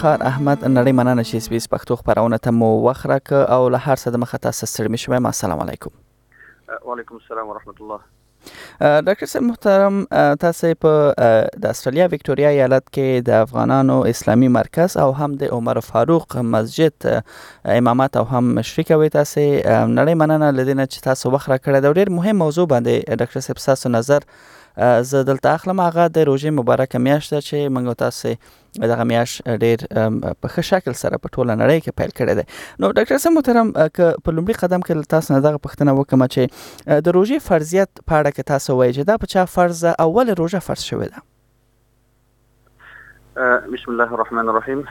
خار احمد نړۍ مننه چې سپیس پښتو خبرونه ته مو وخت راکه او له هر څه د مخه تاسو ستړي مې شوم السلام علیکم وعلیکم السلام ورحمت الله ډاکټر صاحب محترم تاسو په د استرالیا وکټوریا ایالت کې د افغانانو اسلامی مرکز او هم د عمر فاروق مسجد امامت او هم مشري کوي تاسو نړۍ مننه لدینه چې تاسو وخت را کړی دا ډیر مهم موضوع باندې ډاکټر صاحب تاسو نظر زه دلته اخلم هغه د روژې مبارکه میاشت ده چې موږ تاسو دغه میاش ډیر په ښه شکل سره په ټوله نړۍ کې پیل کړی دی نو ډاکټر سم محترم ک په لومړي قدم کې تاسو نه دغه پښتنه وکم چې د روزي فرضیت په اړه کې تاسو وایي چې دا په چا فرض اول روزه فرض شوې ده بسم الله الرحمن الرحیم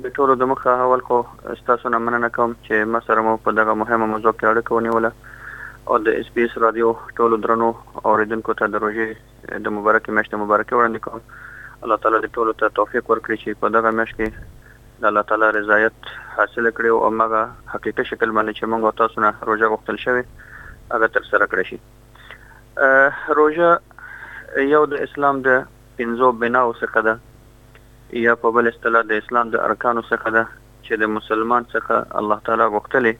د ټولو د مخه اول خو تاسو نه مننه کوم چې ما سره مو په دغه مهمه موضوع کې اړه کوونیوله او د اس پی اس رادیو ټولو درنو اوریدونکو ته د روزي د مبارکې میاشتې مبارکي وړاندې کوم الله تعالی دې ټولو ته توفیق ورکړي چې په دغه میاشت کې د الله تعالی رضایت حاصل کړي او هغه حقیقي شکل باندې چې موږ او تاسو نه روژه غوښتل شوې هغه تر سره کړی شي روژه یو د اسلام د پنځو بناو څخه ده یا په بل اصطلاح د اسلام د ارکانو څخه ده چې د مسلمان څخه الله تعالی غوښتلې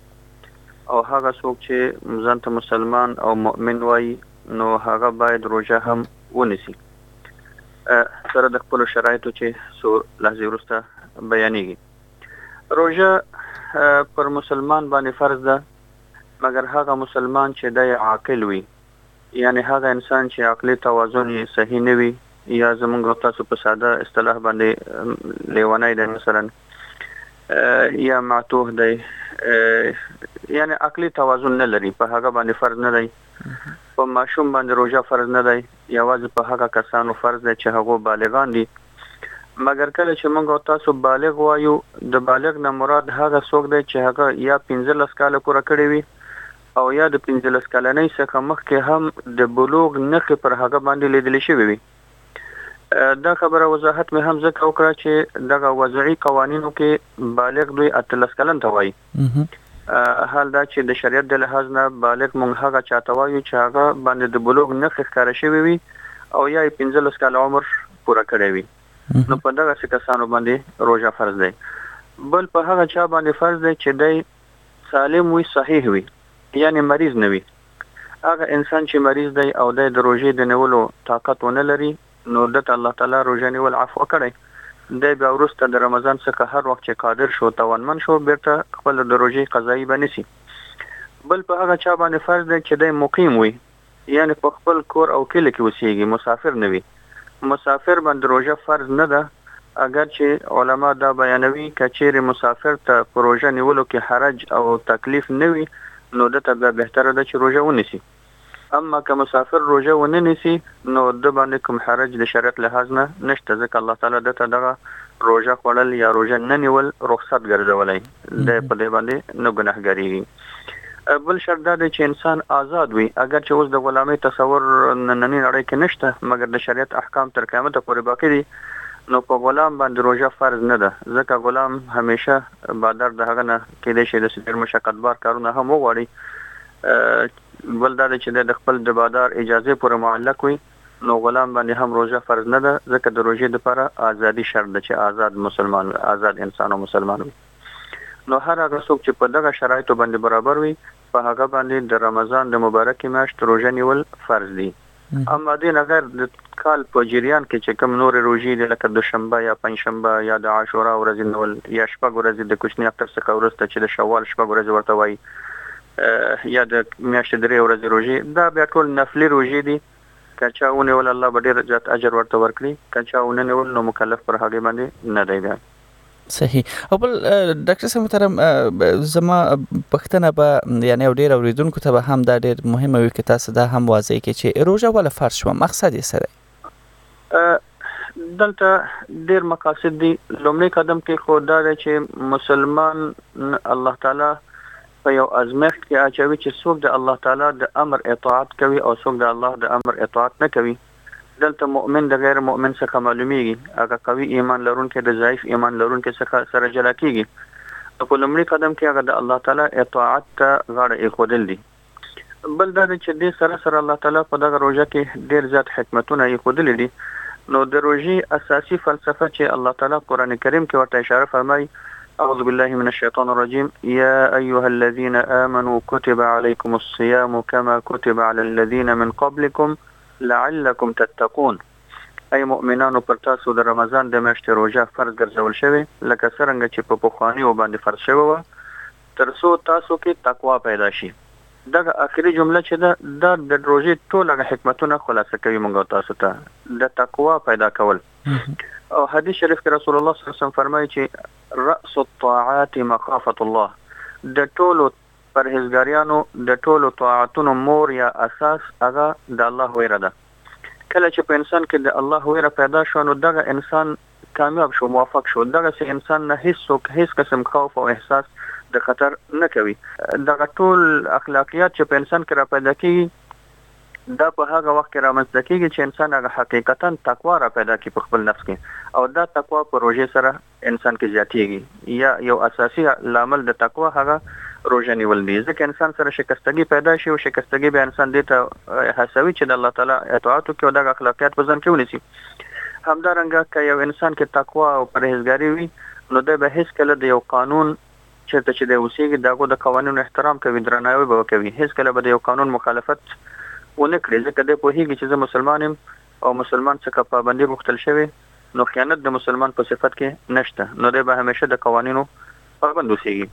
او هغه څوک چې ځان ته مسلمان او مؤمن وایي نو هغه باید روژه هم ونیسي سره د خپلو شرایطو چې څو لحظې وروسته بیانېږي روژه پر مسلمان باندې فرض ده مګر هغه مسلمان چې دی عاقل وي یعنی هغه انسان چې عقلي توازن یې صحیح نه وي یا زمونږ تاسو په ساده اصطلاح باندې لیونی دی مثلا یا معتوه دی یعنی عقلي توازن نه لري په هغه باندې فرض نه دی په ماشوم باندې روژه فرض نه دی، یوازې په هغه کسانو فرض دی چې هغو بالغان دي، مګر کله چې موږ او تاسو بالغ وایو د بالغ نه مراد هغه څوک دی چې هغه یا پنځلس کاله پوره کړي وي او یا د پنځلس کلنۍ څخه مخکې هم د بلوغ نښې پر هغه باندې لیدل شوې وي. دا خبره وضاحت مې هم ځکه وکړه چې دغه وضعي قوانینو کې بالغ دوی اتلس کلن ته وایي. حال دا چې د شریعت د لحاظ نه بالغ مونږ هغه چا ته وایو چې هغه باندې د بلوغ نښې ښکاره شوې وي او یا یې پنځلس کاله عمر پوره کړی وي نو په دغسې کسانو باندې روژه فرض دی بل په هغه چا باندې فرض دی چې دی سالم وي صحیح وي یعنې مریض نه وي هغه انسان چې مریض دی او دی د روژې د نیولو طاقت ونه لري نو ده ته الله تعالی روژه نیول عفوه کړی، دی بیا وروسته د رمضان څخه هر وخت چې قادر شو، توانمن شو، بیرته خپله د روژې قضايي به نیسي. بل په هغه چا باندې فرض دی چې دی مقیم وي، یعنې په خپل کور او کلي کې اوسیږي، مسافر نه وي، مسافر باندې روژه فرض نه ده، اګر چې علماء دا بیانوي که چیرې مسافر ته په روژه نیولو کې حرج او تکلیف نه وي، نو ده ته بیا بهتره ده چې روژه ونیسي. اما که مسافر روژه ونه نیسي نو ده باندې کوم حرج د شریعت لحاظ نه نشته ځکه الله تعالی ده ته دغه روژه خوړل یا روژه نه نیول رخصت ګرځولی دی په دې باندې نه ګناهګاریږي بل شرط دا دی چې انسان آزاد وي اګر چې اوس د غلامۍ تصور نننۍ نړۍ کې نشته مګر د شریعت احکام تر قیامته پورې باقي دي نو په غلام باندې روژه فرض نه ده ځکه غلام همیشه بادر د هغه نه کېدای شي داسې ډېر مشقتبار کارونه هم وغواړي بل دا دی چې دی د خپل دبادار اجازې پورې معلق وي نو غلام باندې هم روژه فرض نه ده ځکه د روژې دپاره آزادي شرط ده چې آزاد مسلمان وي آزاد انسان او مسلمان وي نو هر هغه څوک چې په دغه شرایطو باندې برابر وي په هغه باندې د رمضان د مبارکې میاشت روژه نیول فرض دي. اما دې نه غیر د کال په جریان کې چې کوم نورې روژې دي لکه دوشنبه یا پنجشنبه یا د عاشورا ورځې نیول یا شپږ ورځې د کوچني اختر څخه وروسته چې د شوال شپږ ورځې ورته وایي یا د میاشتې درې ورځې روژې دا بیا ټول نفلي روژې دي که چا ونیول الله به ډېر زیات اجر ورته ورکړي که چا ونه نیول نو مکلف پر هغې باندې نه دی بیا. صحیح او بل ډاکټر صاحب محترم زما پښتنه به یعنی او ډیر اوریدونکو ته به هم دا ډیر مهمه وي که تاسو دا هم واضح کې چې روزه ولا فرض شو مقصد یې سره دلته ډیر مقاصد دي لومړی قدم کې خو دا دی چې مسلمان الله تعالی په یو ازمخت کې اچوي چې څوک د الله تعالی د امر اطاعت کوي او څوک د الله د امر اطاعت نه کوي دلته مؤمن د غیر مؤمن څخه معلومیږي، هغه قوي ایمان لرونکی د ضعیف ایمان لرونکی څخه سره جلا کیږي، نو په لومړي قدم کې هغه د الله تعالی اطاعت ته غاړه ایښودل دي، بل دا دی چې دې سره سره الله تعالی په دغه روژه کې ډیر زیات حکمتونه ایښودلي دي، نو د روژې اساسي فلسفه چې الله تعالی قرآن کریم کې ورته اشاره فرمایي، اعوذ بالله من الشیطان الرجیم، یا ایها الذین آمنوا کتب علیکم الصیام کما کتب علی الذین من قبلکم، لعلکم تتقون، ای مؤمنانو پر تاسو د رمضان د میاشتې روژه فرض ګرځول شوې لکه څرنګه چې په پخوانیو باندې فرض شوې وه ترڅو تاسو کې تقوا پیدا شي. دغه اخري جمله چې ده دا د روژې ټول هغه حکمتونه خلاصه کوي موږ او تاسو ته د تقوا پیدا کول او حدیث شریف کې رسول الله صلی الله علیه وسلم فرمایي چې رأس الطاعات مخافة الله د ټولو پرهېزګاريانو د ټولو طاعتونو مور يا اساس هغه د الله وېره ده. کله چې په انسان کې د الله وېره پيدا شوه نو دغه انسان کامياب شو، موفق شو، دغسې انسان نه هېڅ څوک هېڅ قسم خوف او احساس د خطر نه کوي. دغه ټول اخلاقيات چې په انسان کې راپيدا کېږي دا په هغه وخت کې رامنځته کېږي چې انسان هغه حقيقتاً تقوا راپيدا کړي په خپل نفس کې او دا تقوا په روژې سره انسان کې زیاتیږي یا یو اساسي لامل د تقوا هغه روژه نیول دي ځکه انسان سره شکستګي پیدا شي او شکستګي به انسان دې ته هڅوي چې د الله تعالی اطاعت وکړي او دغه اخلاقیات په ځان کې ونیسي همدارنګه که یو انسان کې تقوا او پرهیزګاري وي نو دی به هیڅکله د یو قانون چېرته چې دی اوسېږي د هغو د قوانینو احترام کوي درناوی به وکوي هیڅکله به د یو قانون مخالفت ونه کړي ځکه دی پوهېږي چې زه مسلمان یم او مسلمان څخه پابندي غوښتل شوې نو خیانت د مسلمان په صفت کې نشته نو دی به همیشه د قوانینو پابند اوسیږي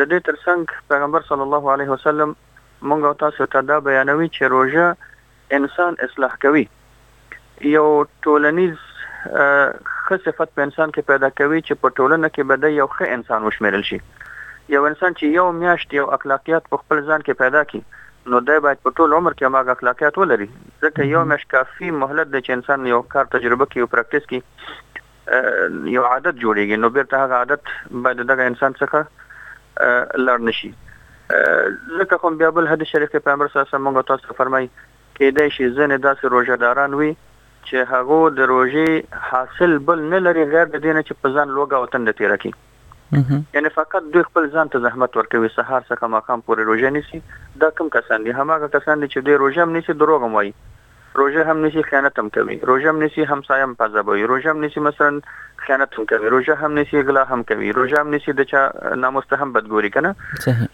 د دې تر څنګ پیغمبر صلی الله علیه وسلم موږ او تاسو ته دا بیانوي چې روژه انسان اصلاح کوي یو ټولنیز ښه صفت په انسان کې پیدا کوي چې په ټولنه کې به دی یو ښه انسان وشمیرل شي یو انسان چې یو میاشت یو اخلاقیات په خپل ځان کې پیدا کړي نو دی باید په ټول عمر کې هماغه اخلاقیات ولري، ځکه یو میاشت کافي مهلت دی چې انسان یو کار تجربه کړي او پراکټیس کړي، یو عادت جوړېږي، نو بېرته هغه عادت باید د دغه انسان څخه لاړ نه شي، ځکه خو بیا بل حدیث شریف کې پیغمبر صلی الله علیه وسلم موږ او تاسو ته فرمایي، کېدای شي ځینې داسې روژه داران وي چې هغو د روژې حاصل بل نه لري غیر د دې نه چې په ځان لوږه او تنده تېره کړي. یعنی فقط دوی خپل ځان ته زحمت ورکوی سهار څخه ماښام پوری روژه نیسی دا کوم کسان دی هماغه کسان دی چی دوی روژه هم نیسی دروغ هم وایی روژه هم نیسی خیانت هم کوی روژه هم نیسی همسایه هم په عذابوی روژه هم نیسی مثلا خیانت هم کوی روژه هم نیسی غلا هم کوی روژه هم نیسی د چا ناموس ته هم بد ګوری کنه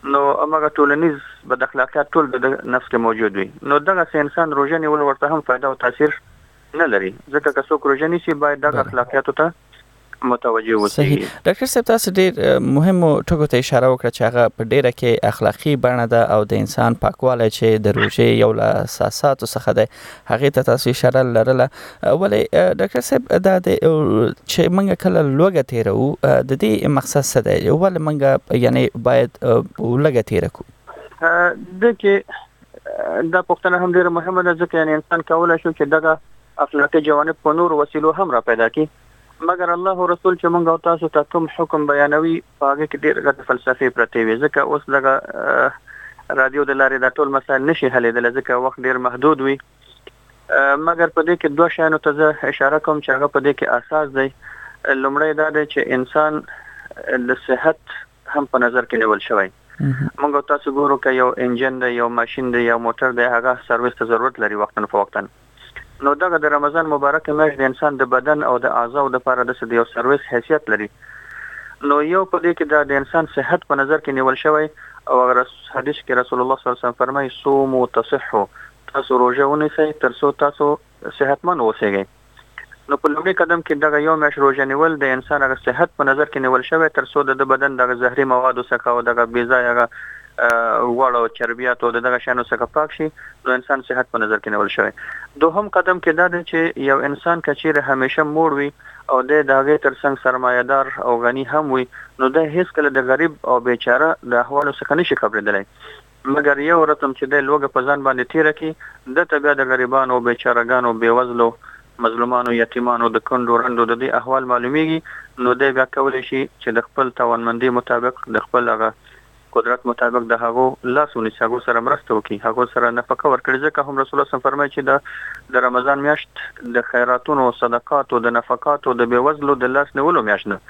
نو هماغه ټولنیز بد اخلاقیات ټول د نفس کې موجود وي نو دغه سه انسان روژه نیول ورته هم فائدہ او تاثیر نه لري ځکه که څوک روژه نیسی باید دغه اخلاقیاتو ته متوجه اوسئ صحیح ډاکټر صاحب تاسو ډیر مهمو ټکو ته اشاره وکړه چې هغه په ډیره کې اخلاقی بڼه ده او د انسان پاکوالی چې د روژې یو له اساساتو څخه ده هغه ته تاسو اشاره لرله ولې ډاکټر صاحب دا د چې موږ کله لوګه تیرو د دې مقصد څه دی ولې موږ یعنی باید لوګه تیر کو د کې دا پښتنه هم ډیره مهمه ده ځکه یعنی انسان کولای شي چې دغه اخلاقي جوانب په نورو وسيلو هم را پيدا کړي مګر الله او رسول چې موږ او تاسو ته کوم حکم بیانوي په هغه کې ډېر غټ فلسفې پرتې وي ځکه اوس دغه رادیو د لارې دا ټول مسایل نشي حلېدلی ځکه وخت ډېر محدود وي مګر په دې کې دوه شیانو ته زه اشاره کوم چې هغه په دې کې اساس دی لومړی دا دی چې انسان د صحت هم په نظر کې نیول شوی موږ تاسو ګورو که یو انجن دی یو ماشین دی یو موټر دی هغه سرویس ته ضرورت لري وختن په وختن نو دغه د رمضان مبارک میاشت د انسان د بدن او د اعضاو لپاره د یو سرویس حیثیت لري نو یو په دې کې دا د انسان صحت په نظر کې نیول شوی او حدیث کې رسول الله صلی الله علیه وسلم فرمایي صوموا تصحوا تاسو روزه ونیسئ ترڅو تاسو صحتمند اوسېږئ. نو په لومړي قدم کې دغه یو میاشت روژه نیول د انسان هغه صحت په نظر کې نیول شوی تر څو د ده بدن دغه زهري موادو څخه او دغه بې ځایه هغه غوړ او چربیاتو او د دغه شیانو څخه پاک شي نو انسان صحت په نظر کې نیول شوی. دوهم قدم کې دا دی چې یو انسان که چېرې همیشه موړ وي او دی د هغې تر څنګ سرمایه دار او غني هم وي نو دی هېڅکله د غریب او بېچاره د احوالو څخه نشي خبرېدلی. مګر یو ورځ هم چې دی لوږه په ځان باندې تېره کړي، ده ته بیا د غریبانو او بېچاره ګانو، بېوزلو، مظلومانو، یتیمانو، د کونډو، رنډو د دوی احوال معلومېږي، نو دی بیا کولی شي چې د خپل توانمندې مطابق، د خپل هغه قدرت مطابق د هغو لاس ونیسي، هغو سره مرسته وکړي، هغو سره نفقه ورکړي، ځکه هم رسول الله صلی الله علیه وسلم فرمایي چې د د رمضان میاشت د خیراتونو، صدقاتو، د نفقاتو، د بېوزلو د لاس نیولو میاشت ده.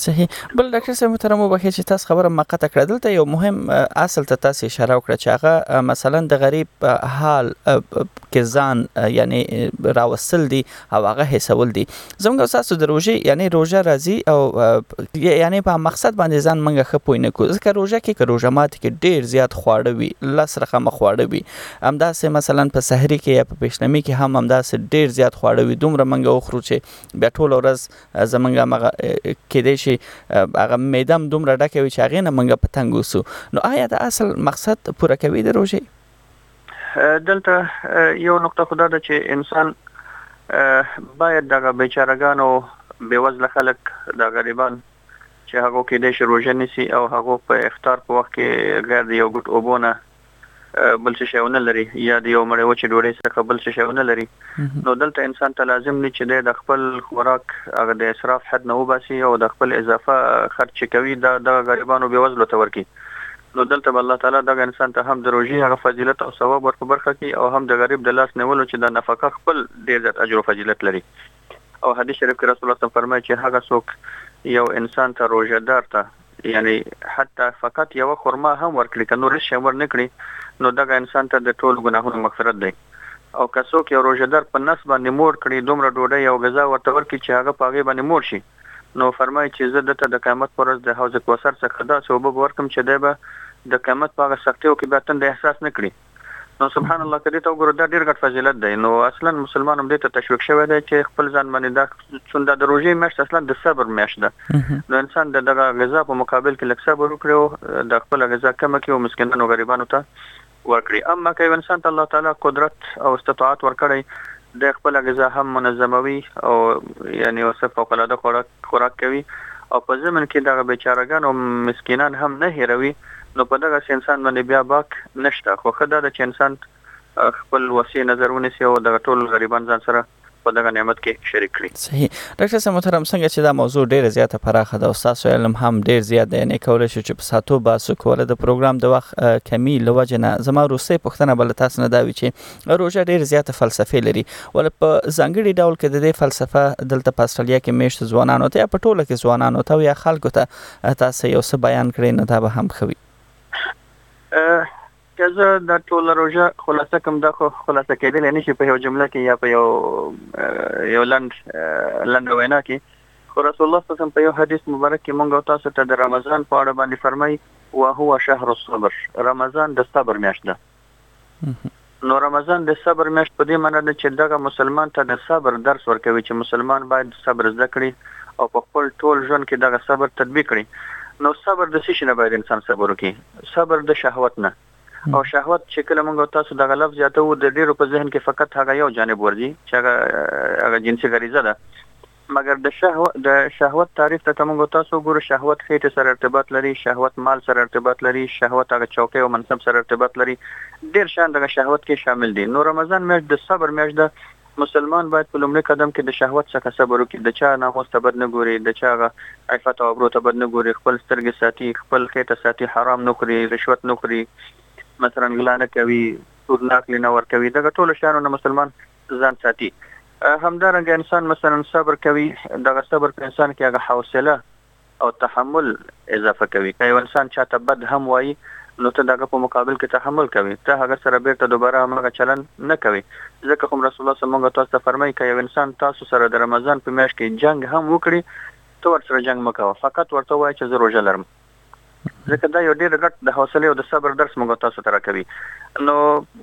صحیح بل ډاکټر صاحب محترم وبخښئ چې تاسو خبره ما قطع کړه دلته یو مهم اصل ته تاسو اشاره وکړه چې هغه مثلا د غریب حال کې ځان یعنی راوصل دي او هغه حسول دي زموږ تاسو د روزي یعنی روزه راځي او یعنی په مقصد باندې ځان منګه خپوی نه کو ځکه روزه کې که روزه مات کې ډیر زیات خواړه وي لس رقم خواړه وي همدا سه مثلا په سحری کې یا په پښنمی کې هم همدا سه ډیر زیات خواړه وي دومره منګه وخرو چې بیا ټول ورځ زمونږ هماغه کیدای شي هغه معده هم دومره ډکه وي چې هغې نه مونږ په تنګ اوسو نو آیا د اصل مقصد پوره کوي د روژې دلته یو نقطه خو دا ده چې انسان باید دغه بیچارهګان او بېوزله خلک دا غریبان چې هغو کیدای شي روژه نیسي او هغو په افطار په وخت کې غیر د یو ګوټ اوبو نه بل څه شی ونه لري یا د یو مړې وچې ډوډۍ څخه بل څه شی ونه لري نو دلته انسان ته لازم دی چې د خپل خوراک هغه د اسراف حد نه وباسي او د خپل اضافه خرچ چې کوي دا د غریبانو بېوزلو ته ورکړي نو دلته به الله تعالی دغه انسان ته هم د روژې هغه فضیلت او ثواب ور په برخه کړي او هم د غریب د لاس نیولو چې دا نفقه خپل ډېر زیات اجر او فضیلت لري او حدیث شریف کې رسول الله صلی الله علیه وسلم فرمایي چې هغه څوک یو انسان ته روژه دار ته یعنی حتی فقط یو خرما هم ورکړي که نور شی ور نکړي نو دغه انسان ته د ټول ګناهونو مغفرت دی او که څوک یو روژه دار په نس باندې مور کړي دومره ډوډۍ او غذا ورته ورکړي چې هغه په هغې باندې مور شي نو فرمایي چې زه دته د قیامت پر ورځ د حوض کوثر څخه داسې اوبه ورکم چې دی به د قیامت په هغه سختیو کې بیا تند احساس نه کړي نو سبحان الله که دې ته وګورو دا ډیر غټ فضیلت دی نو اصلا مسلمان هم دې ته تشویق شوی دی چې خپل ځان باندې دا څون د روزي میاشت اصلا د صبر میاشت ده نو انسان د دغه غذا په مقابل کې لک صبر وکړي او د خپل غذا کم کړي او مسکینانو غریبانو ته ورکړي اما که انسان ته الله تعالی قدرت او استطاعت ورکړي د خپل غذا هم منظموي او یعنی اوسه فوق العاده خوراک خوراک کوي او په ضمن کي دغه بيچاره ګان او مسکينان هم نه هيروي نو په دغسي انسان باندي بيا باک نشته خو ښه داده چي انسان خپل وسې نظر ونيسي او دغه ټول غريبان ځان سره په دغه نعمت کي شريک کړي. صحیح ډاکټر صاحب محترم څنګه چې دا موضوع ډېره زیاته پراخه ده او ستاسو علم هم ډېر زیات دی یعنې کولی شو چې په ساعتو بحث وکړو ولی د پروګرام د وخت کمي له وجې نه زما وروستۍ پوښتنه به له تاسو نه دا وي چې روژه ډیر زیاته فلسفه لري ول په ځانګړي ډول کې د دې فلسفه دلته په استرالیا کې میشت ځوانانو ته په ټوله کې ځوانانو ته یا خلکو ته تاسو یو څه بیان کړئ نو دا به هم خوي که زه د ټوله روژه خلاصه کوم دا خو خلاصه کېدل نه شي په یو جمله کې یا په یو یو لند لند وینا کې خو رسول الله صلی الله علیه وسلم په یو حدیث مبارک کې مونږ تاسو ته د رمضان په اړه باندې فرمایي وهو شهر الصبر رمضان د صبر میاشت ده نو رمضان د صبر میاشت په دې معنی ده چې دغه مسلمان ته د صبر درس ورکوي چې مسلمان باید صبر زده کړي او په خپل ټول ژوند کې دغه صبر تطبیق کړي. نو صبر د څه شي نه باید انسان صبر وکړي؟ صبر د شهوت نه او شهوت چې کله موږ او تاسو دغه لفظ یادوو د ډېرو په ذهن کې فقط هغه یو جانب ورځي چې هغه هغه جنسي غریزه ده. مګر د شهوت د شهوت تعریف ته که موږ او تاسو وګورو، شهوت خېټې سره ارتباط لري، شهوت مال سره ارتباط لري، شهوت هغه چوکۍ او منصب سره ارتباط لري، ډېر شیان دغه شهوت کې شامل دي. نو رمضان میاشت د صبر میاشت ده، مسلمان باید په لومړي قدم کې د شهوت څخه صبر وکړي، د چا ناموس ته بد نه ګوري، د چا هغه عفت او ابرو ته بد نه ګوري، خپل سترګې ساتي، خپل خېټه ساتي، حرام نه خوري، رشوت نه خوري، مثلاً غلا نه کوي، سود نه اخلي، نه ورکوي، دغه ټولو شیانو نه مسلمان ځان ساتي همدارنګه انسان مثلا صبر کوي دغه صبر په انسان کې هغه حوصله او تحمل اضافه کوي که یو انسان چاته بد هم وایي نو ته دغه په مقابل کې تحمل کوي ته هغه سره بیرته دوباره همغه چلند نه کوي ځکه خو رسول الله صلی الله تاسو ته فرمایي که یو انسان تاسو سره د رمضان په میاشت کې جنګ هم وکړي ته ورسره جنګ مکوه فقط ورته وایه چې زه روژه لرم ځکه دا یو ډیر غټ د حوصلې او د صبر درس موږ تاسو ته راکوي نو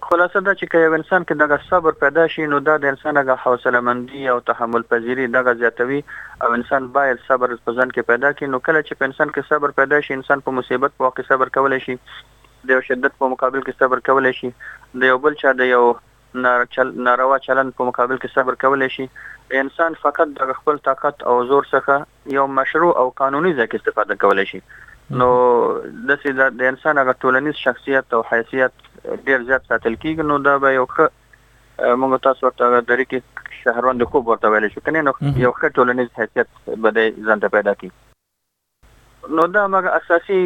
خلاصه دا چې که یو انسان کې دغه صبر پیدا شي نو دا د انسان هغه حوصله مندي او تحمل پذیری دغه زیاتوي او انسان باید صبر په ځان کې پیدا کړي نو کله چې په انسان کې صبر پیدا شي انسان په مصیبت په وخت صبر کولای شي د یو شدت په مقابل کې صبر کولای شي د یو بل چا د یو ناروا چلند په مقابل کې صبر کولی شي، انسان فقط دغه خپل طاقت او زور څخه یو مشروع او قانوني ځای کې استفاده کولی شي، نو داسې د انسان هغه ټولنیز شخصیت او حیثیت ډېر زیات ساتل کېږي، نو دا به یو ښه موږ او تاسو ورته هغه دریکې شهروند خوب ورته ویلی شو، که نه نو یو ښه ټولنیز حیثیت به دی ځان ته پیدا کړي. نو دا هماغه اساسي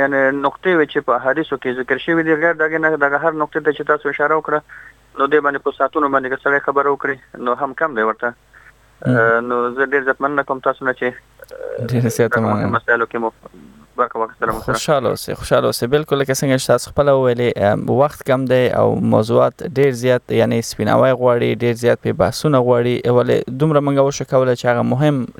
یعنې نقطې وې چې په احادیثو کې ذکر شوي دي، غیر د هغې نه دغه هر نقطې ته چې تاسو اشاره وکړه نو دې باندې په ساعتونو باندې که سړی خبره وکړي نو هم کم دی ورته نو زه ډېر زیات مننه کوم تاسو نه چې ډېر زیات مننه مسایلو کې مو برخه واخیستله موږ سره خوشاله اوسئ خوشاله اوسئ بالکل لکه څنګه چې تاسو خپله وویلې وخت کم دی او موضوعات ډېر زیات یعنې سپیناوی غواړي ډېر زیات پرې بحثونه غواړي ولې دومره موږ وشو کولی چې هغه مهم